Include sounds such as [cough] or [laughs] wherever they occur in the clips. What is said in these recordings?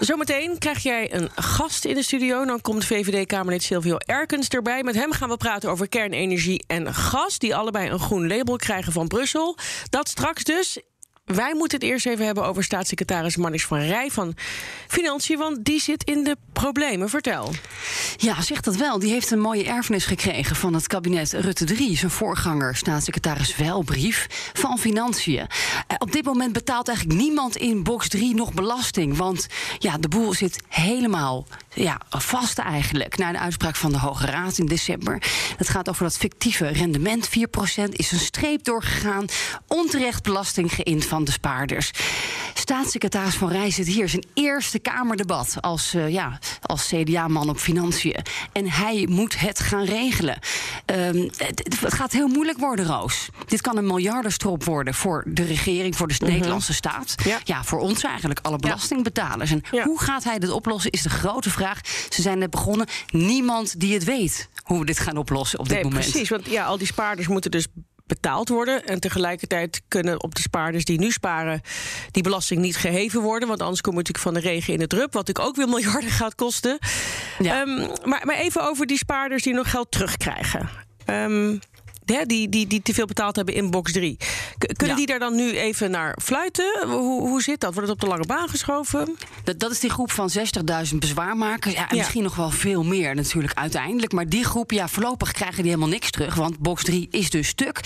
Zometeen krijg jij een gast in de studio. Dan komt VVD-Kamerlid Silvio Erkens erbij. Met hem gaan we praten over kernenergie en gas... die allebei een groen label krijgen van Brussel. Dat straks dus. Wij moeten het eerst even hebben over staatssecretaris Marnix van Rij van Financiën, want die zit in de problemen. Vertel. Ja, zegt dat wel. Die heeft een mooie erfenis gekregen van het kabinet Rutte 3. Zijn voorganger, staatssecretaris Welbrief van Financiën. Eh, op dit moment betaalt eigenlijk niemand in box 3 nog belasting. Want ja, de boel zit helemaal ja, vast eigenlijk. Na de uitspraak van de Hoge Raad in december. Het gaat over dat fictieve rendement. 4% is een streep doorgegaan. Onterecht belasting geïnd van de spaarders. Staatssecretaris Van Rij zit hier zijn eerste Kamerdebat als, uh, ja, als CDA-man op financiën. En hij moet het gaan regelen. Um, het, het, gaat heel moeilijk worden, Roos. Dit kan een miljardenstrop worden voor de regering, voor de -hmm. Nederlandse staat. Ja. ja. voor ons eigenlijk, alle belastingbetalers. En ja. hoe gaat hij dit oplossen, is de grote vraag. Ze zijn net begonnen. Niemand die het weet hoe we dit gaan oplossen op dit nee, moment. Precies, want ja, al die spaarders moeten dus betaald worden. En tegelijkertijd kunnen op de spaarders die nu sparen... die belasting niet geheven worden. Want anders we natuurlijk van de regen in het drup. Wat natuurlijk ook weer miljarden gaat kosten. Ja. Um, maar, maar even over die spaarders die nog geld terugkrijgen. Um, Hè, die, die, die te veel betaald hebben in box 3. K kunnen ja. die daar dan nu even naar fluiten? Hoe, hoe zit dat? Wordt het op de lange baan geschoven? Dat, dat is die groep van 60.000 bezwaarmakers. Ja, en ja. misschien nog wel veel meer natuurlijk uiteindelijk. Maar die groep, ja, voorlopig krijgen die helemaal niks terug. Want box 3 is dus stuk.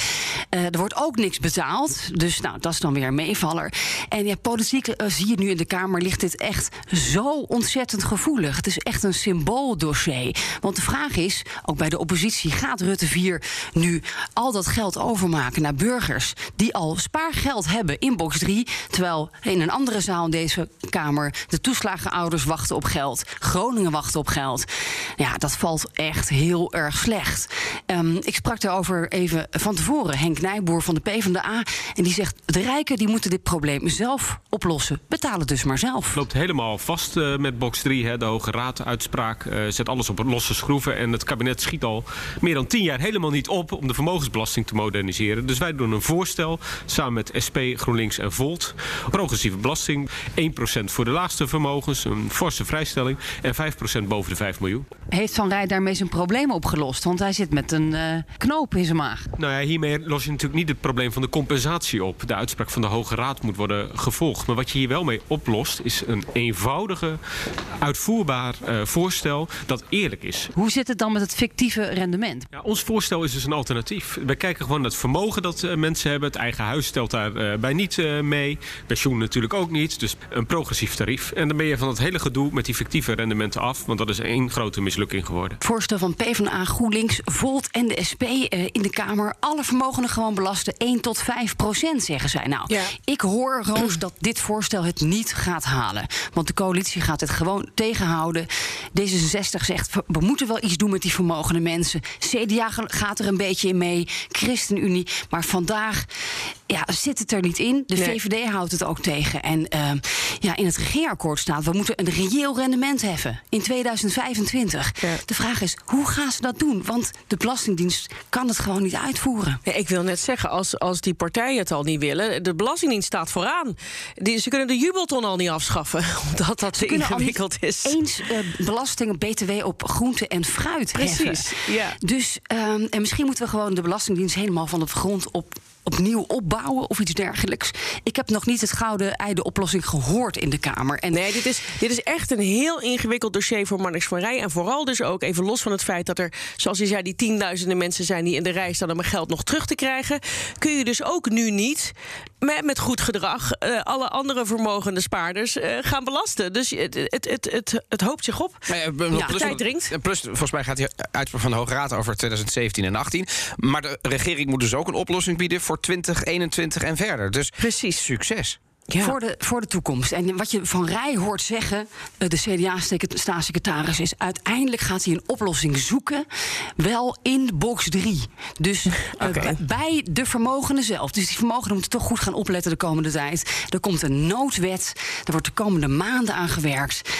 Uh, er wordt ook niks betaald. Dus nou, dat is dan weer een meevaller. En ja, politiek uh, zie je nu in de Kamer ligt dit echt zo ontzettend gevoelig. Het is echt een symbooldossier. Want de vraag is, ook bij de oppositie, gaat Rutte 4 nu al dat geld overmaken naar burgers die al spaargeld hebben in box 3. Terwijl in een andere zaal in deze Kamer de toeslagenouders wachten op geld. Groningen wachten op geld. Ja, dat valt echt heel erg slecht. Um, ik sprak daarover even van tevoren. Henk Nijboer van de PvdA. En die zegt: de rijken die moeten dit probleem zelf oplossen. Betalen dus maar zelf. Loopt helemaal vast uh, met box 3. Hè. De Hoge Raad uitspraak uh, zet alles op losse schroeven. En het kabinet schiet al meer dan tien jaar helemaal niet op om de vermogensbelasting te moderniseren. Dus wij doen een voorstel samen met SP, GroenLinks en Volt. Progressieve belasting, 1% voor de laagste vermogens, een forse vrijstelling en 5% boven de 5 miljoen. Heeft Van Rij daarmee zijn probleem opgelost? Want hij zit met een uh, knoop in zijn maag. Nou ja, hiermee los je natuurlijk niet het probleem van de compensatie op. De uitspraak van de Hoge Raad moet worden gevolgd. Maar wat je hier wel mee oplost is een eenvoudige, uitvoerbaar uh, voorstel dat eerlijk is. Hoe zit het dan met het fictieve rendement? Ja, ons voorstel is dus een alternatief. Wij kijken gewoon naar het vermogen dat uh, mensen hebben. Het eigen huis stelt daarbij uh, niet uh, mee. Pensioen natuurlijk ook niet. Dus een progressief tarief. En dan ben je van het hele gedoe met die fictieve rendementen af. Want dat is één grote mislukking geworden. Voorstel van PvdA, GroenLinks, Volt en de SP uh, in de Kamer. Alle vermogenden gewoon belasten 1 tot 5 procent, zeggen zij. Nou, ja. ik hoor, Roos, dat dit voorstel het niet gaat halen. Want de coalitie gaat het gewoon tegenhouden. D66 zegt, we moeten wel iets doen met die vermogende mensen. CDA gaat er een beetje in mee. ChristenUnie. Maar vandaag ja, zit het er niet in. De nee. VVD houdt het ook tegen. En uh, ja, in het regeerakkoord staat... we moeten een reëel rendement heffen in 2025. Ja. De vraag is, hoe gaan ze dat doen? Want de Belastingdienst kan het gewoon niet uitvoeren. Ja, ik wil net zeggen, als, als die partijen het al niet willen... de Belastingdienst staat vooraan. Die, ze kunnen de jubelton al niet afschaffen... [laughs] omdat dat ze ingewikkeld is. eens uh, belasting, BTW op groente en fruit Precies, heffen. ja. Dus, um, en misschien moeten we gewoon de Belastingdienst... helemaal van de grond op opnieuw opbouwen of iets dergelijks. Ik heb nog niet het gouden ei de oplossing gehoord in de Kamer. En nee, dit is, dit is echt een heel ingewikkeld dossier voor Marnix van Rij. En vooral dus ook even los van het feit dat er, zoals hij zei, die tienduizenden mensen zijn die in de rij staan om hun geld nog terug te krijgen. Kun je dus ook nu niet met, goed gedrag uh, alle andere vermogende spaarders uh, gaan belasten. Dus het, het, het, het, het hoopt zich op. Maar ja, plus, tijd dringt. Plus, volgens mij gaat die uitspraak van de Hoge Raad over 2017 en 18. Maar de regering moet dus ook een oplossing bieden voor 2021 en verder. Dus Precies. succes. Voor, de, voor de toekomst. En wat je van Rij hoort zeggen, eh, de CDA-staatssecretaris, is uiteindelijk gaat hij een oplossing zoeken, wel in box 3. Dus uh, bij de vermogenden zelf. Dus die vermogenden moeten toch goed gaan opletten de komende tijd. Er komt een noodwet, er wordt de komende maanden aan gewerkt.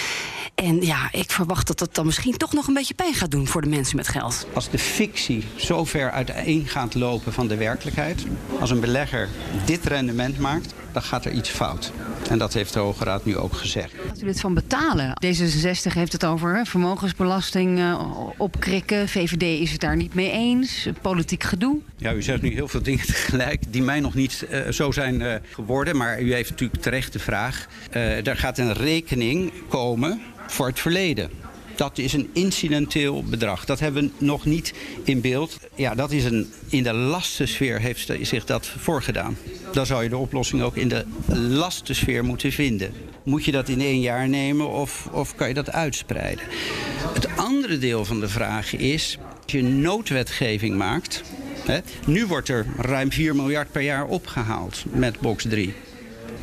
En ja, ik verwacht dat dat dan misschien toch nog een beetje pijn gaat doen voor de mensen met geld. Als de fictie zo ver uiteen gaat lopen van de werkelijkheid, als een belegger dit rendement maakt, dan gaat er iets fout. En dat heeft de Hoge Raad nu ook gezegd. Gaat u dit van betalen? D66 heeft het over vermogensbelasting uh, opkrikken. VVD is het daar niet mee eens. Politiek gedoe. Ja, u zegt nu heel veel dingen [laughs] tegelijk die mij nog niet uh, zo zijn uh, geworden. Maar u heeft natuurlijk terecht de vraag. er gaat een rekening komen voor het verleden. Dat is een incidenteel bedrag. Dat hebben we nog niet in beeld. Ja, dat is een, in de lastensfeer heeft zich dat voorgedaan. Dan zou je de oplossing ook in de lastensfeer moeten vinden. Moet je dat in één jaar nemen of, of kan je dat uitspreiden? Het andere deel van de vraag is, als je noodwetgeving maakt... Hè, nu wordt er ruim 4 miljard per jaar opgehaald met box 3.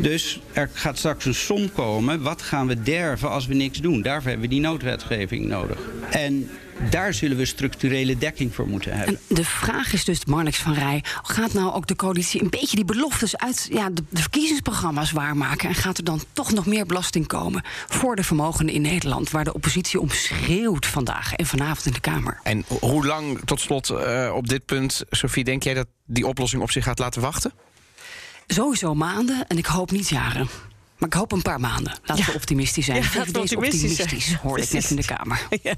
Dus er gaat straks een som komen. Wat gaan we derven als we niks doen? Daarvoor hebben we die noodwetgeving nodig. En daar zullen we structurele dekking voor moeten hebben. En de vraag is dus, Marnix van Rij, gaat nou ook de coalitie een beetje die beloftes uit ja, de, de, verkiezingsprogramma's waarmaken? En gaat er dan toch nog meer belasting komen voor de vermogenden in Nederland, waar de oppositie om schreeuwt vandaag en vanavond in de Kamer? En hoe lang, tot slot uh, op dit punt, Sophie, denk jij dat die oplossing op zich gaat laten wachten? Sowieso maanden en ik hoop niet jaren. Maar ik hoop een paar maanden. Laten ja. we optimistisch zijn. Ja, is optimistisch, optimistisch hoorde ik net in de Kamer. [laughs] Ja.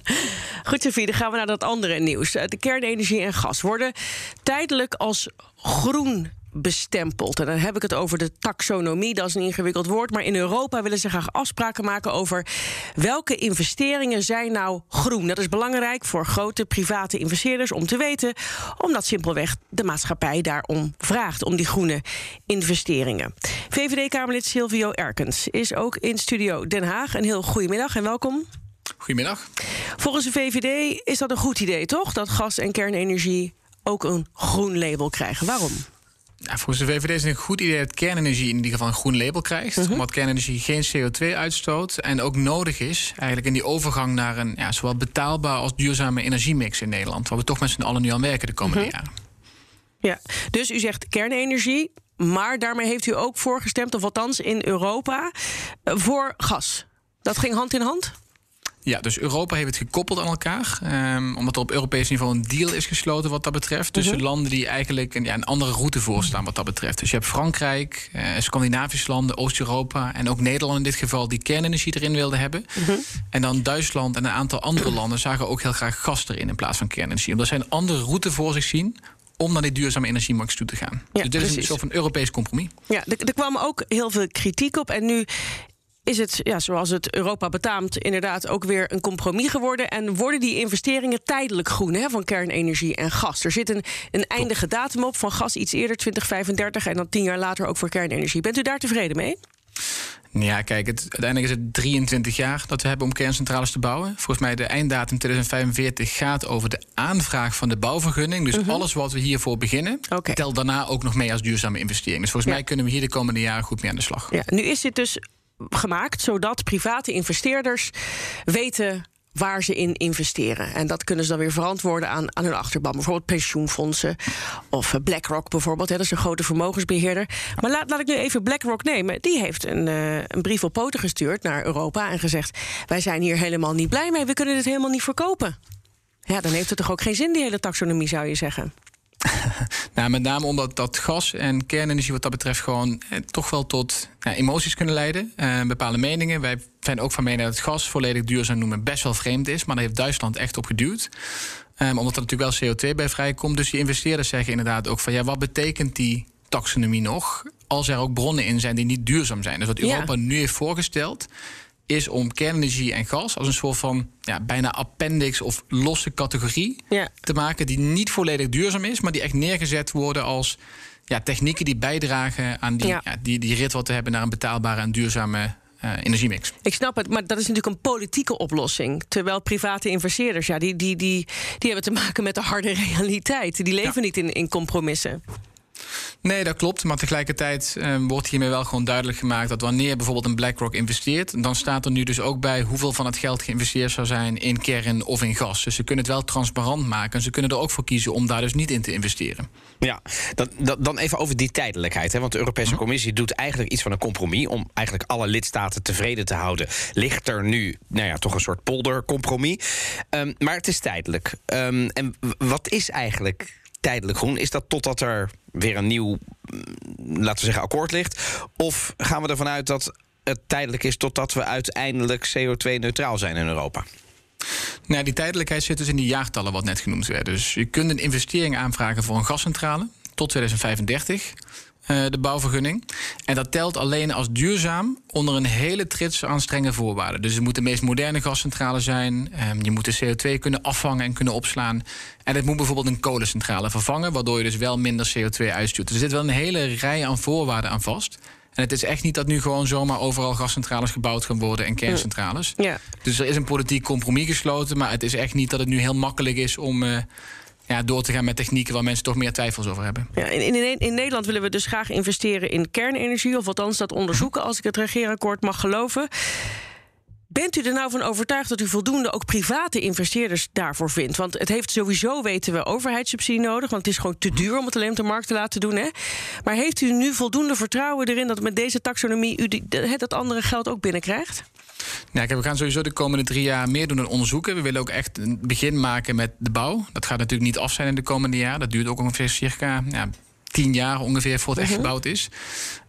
Goed, Sofie, dan gaan we naar dat andere nieuws. De kernenergie en gas worden tijdelijk als groen bestempeld. En dan heb ik het over de taxonomie, dat is een ingewikkeld woord. Maar in Europa willen ze graag afspraken maken over welke investeringen zijn nou groen. Dat is belangrijk voor grote private investeerders om te weten, omdat simpelweg de maatschappij daarom vraagt om die groene investeringen. VVD-Kamerlid Silvio Erkens is ook in studio Den Haag. Een heel goedemiddag en welkom. Goedemiddag. Volgens de VVD is dat een goed idee, toch? Dat gas- en kernenergie ook een groen label krijgen. Waarom? Ja, volgens de VVD is het een goed idee dat kernenergie in ieder geval een groen label krijgt. Mhm. Omdat kernenergie geen CO2 uitstoot. En ook nodig is eigenlijk in die overgang naar een ja, zowel betaalbaar als duurzame energiemix in Nederland. Waar we toch met z'n allen nu aan werken de komende Mhm. jaren. Ja, dus u zegt kernenergie, maar daarmee heeft u ook voorgestemd, of althans in Europa, voor gas. Dat ging hand in hand? Ja, dus Europa heeft het gekoppeld aan elkaar. ehm, omdat er op Europees niveau een deal is gesloten wat dat betreft. Tussen Mhm. landen die eigenlijk een, ja, een andere route voorstaan wat dat betreft. Dus je hebt Frankrijk, eh, Scandinavische landen, Oost-Europa en ook Nederland in dit geval die kernenergie erin wilden hebben. Mhm. En dan Duitsland en een aantal andere landen zagen ook heel graag gas erin in plaats van kernenergie. Omdat zij een andere route voor zich zien om naar die duurzame energiemarkt toe te gaan. Ja, dus dit is een soort van Europees compromis. Ja, er, er kwam ook heel veel kritiek op. En nu is het, ja, zoals het Europa betaamt, inderdaad ook weer een compromis geworden. En worden die investeringen tijdelijk groen hè, van kernenergie en gas? Er zit een, een eindige datum op van gas iets eerder, 2035, en dan tien jaar later ook voor kernenergie. Bent u daar tevreden mee? Ja, kijk, het, uiteindelijk is het 23 jaar dat we hebben om kerncentrales te bouwen. Volgens mij de einddatum 2045 gaat over de aanvraag van de bouwvergunning. Dus alles wat we hiervoor beginnen, telt daarna ook nog mee als duurzame investering. Dus volgens Ja. mij kunnen we hier de komende jaren goed mee aan de slag. Ja, nu is dit dus gemaakt zodat private investeerders weten waar ze in investeren. En dat kunnen ze dan weer verantwoorden aan, aan hun achterban. Bijvoorbeeld pensioenfondsen of eh, BlackRock bijvoorbeeld. Hè, dat is een grote vermogensbeheerder. Maar laat, laat ik nu even BlackRock nemen. Die heeft een, eh, een brief op poten gestuurd naar Europa... en gezegd, wij zijn hier helemaal niet blij mee. We kunnen dit helemaal niet verkopen. Ja, dan heeft het toch ook geen zin, die hele taxonomie, zou je zeggen. [laughs] Nou, met name omdat dat gas en kernenergie wat dat betreft gewoon eh, toch wel tot ja, emoties kunnen leiden. Eh, bepaalde meningen. Wij zijn ook van mening dat het gas volledig duurzaam noemen best wel vreemd is. Maar daar heeft Duitsland echt op geduwd. Ehm, omdat er natuurlijk wel CO2 bij vrijkomt. Dus die investeerders zeggen inderdaad ook van ja, wat betekent die taxonomie nog? Als er ook bronnen in zijn die niet duurzaam zijn. Dus wat Ja. Europa nu heeft voorgesteld is om kernenergie en gas als een soort van ja, bijna appendix of losse categorie Ja. te maken die niet volledig duurzaam is, maar die echt neergezet worden als ja, technieken die bijdragen aan die, Ja. ja. die, die rit wat te hebben naar een betaalbare en duurzame eh, energiemix. Ik snap het, maar dat is natuurlijk een politieke oplossing. Terwijl private investeerders, ja, die, die, die, die hebben te maken met de harde [laughs] realiteit. Die leven niet in, in compromissen. Nee, dat klopt. Maar tegelijkertijd uh, wordt hiermee wel gewoon duidelijk gemaakt dat wanneer bijvoorbeeld een BlackRock investeert, dan staat er nu dus ook bij hoeveel van het geld geïnvesteerd zou zijn in kern of in gas. Dus ze kunnen het wel transparant maken. En ze kunnen er ook voor kiezen om daar dus niet in te investeren. Ja, dan, dan even over die tijdelijkheid. Hè? Want de Europese mhm. Commissie doet eigenlijk iets van een compromis om eigenlijk alle lidstaten tevreden te houden. Ligt er nu, nou ja, toch een soort poldercompromis. Um, maar het is tijdelijk. Um, en wat is eigenlijk tijdelijk groen? Is dat totdat er weer een nieuw, mm, laten we zeggen, akkoord ligt? Of gaan we ervan uit dat het tijdelijk is totdat we uiteindelijk CO2-neutraal zijn in Europa? Nou, die tijdelijkheid zit dus in die jaartallen wat net genoemd werden. Dus je kunt een investering aanvragen voor een gascentrale tot 2035. Eh, de bouwvergunning. En dat telt alleen als duurzaam onder een hele trits aan strenge voorwaarden. Dus het moet de meest moderne gascentrale zijn. Ehm, je moet de CO2 kunnen afvangen en kunnen opslaan. En het moet bijvoorbeeld een kolencentrale vervangen, waardoor je dus wel minder CO2 uitstuurt. Dus er zit wel een hele rij aan voorwaarden aan vast. En het is echt niet dat nu gewoon zomaar overal gascentrales gebouwd gaan worden en kerncentrales. Ja. Dus er is een politiek compromis gesloten, maar het is echt niet dat het nu heel makkelijk is om. Uh, ja, door te gaan met technieken waar mensen toch meer twijfels over hebben. Ja, in, in, in Nederland willen we dus graag investeren in kernenergie, of althans dat onderzoeken, als ik het regeerakkoord mag geloven. Bent u er nou van overtuigd dat u voldoende ook private investeerders daarvoor vindt? Want het heeft sowieso, weten we, overheidssubsidie nodig. Want het is gewoon te duur om het alleen op de markt te laten doen. Hè? Maar heeft u nu voldoende vertrouwen erin dat met deze taxonomie u die, dat andere geld ook binnenkrijgt? Ja, we gaan sowieso de komende drie jaar meer doen dan onderzoeken. We willen ook echt een begin maken met de bouw. Dat gaat natuurlijk niet af zijn in de komende jaar. Dat duurt ook ongeveer circa ja, tien jaar ongeveer voordat het echt mhm. gebouwd is.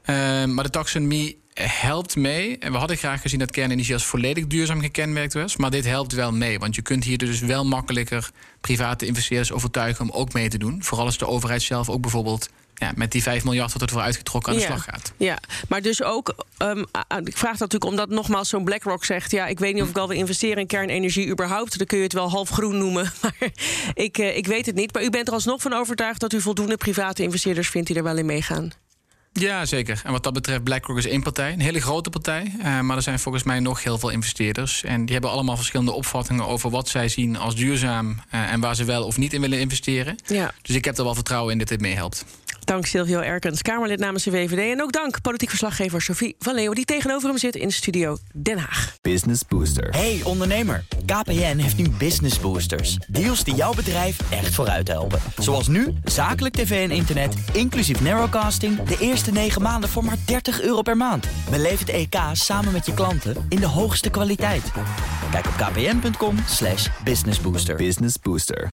Uh, maar de taxonomie helpt mee. En we hadden graag gezien dat kernenergie als volledig duurzaam gekenmerkt was. Maar dit helpt wel mee. Want je kunt hier dus wel makkelijker private investeerders overtuigen om ook mee te doen. Vooral als de overheid zelf ook bijvoorbeeld ja, met die 5 miljard wat ervoor uitgetrokken aan de slag gaat. Ja, maar dus ook, um, ik vraag dat natuurlijk omdat nogmaals zo'n BlackRock zegt... ja, ik weet niet of ik wel wil investeren in kernenergie überhaupt. Dan kun je het wel half groen noemen, [laughs] maar ik, uh, ik weet het niet. Maar u bent er alsnog van overtuigd dat u voldoende private investeerders vindt... die er wel in meegaan? Ja, zeker. En wat dat betreft, BlackRock is één partij, een hele grote partij. Uh, maar er zijn volgens mij nog heel veel investeerders. En die hebben allemaal verschillende opvattingen over wat zij zien als duurzaam uh, en waar ze wel of niet in willen investeren. Ja. Dus ik heb er wel vertrouwen in dat dit meehelpt. Dank Silvio Erkens, Kamerlid namens de VVD. En ook dank politiek verslaggever Sophie van Leeuwen... die tegenover hem zit in de studio Den Haag. Business Booster. Hey ondernemer, KPN heeft nu Business Boosters. Deals die jouw bedrijf echt vooruit helpen. Zoals nu, zakelijk tv en internet, inclusief narrowcasting... de eerste 9 maanden voor maar 30 euro per maand. Beleef het EK samen met je klanten in de hoogste kwaliteit. Kijk op kpn.com businessbooster. Business Booster.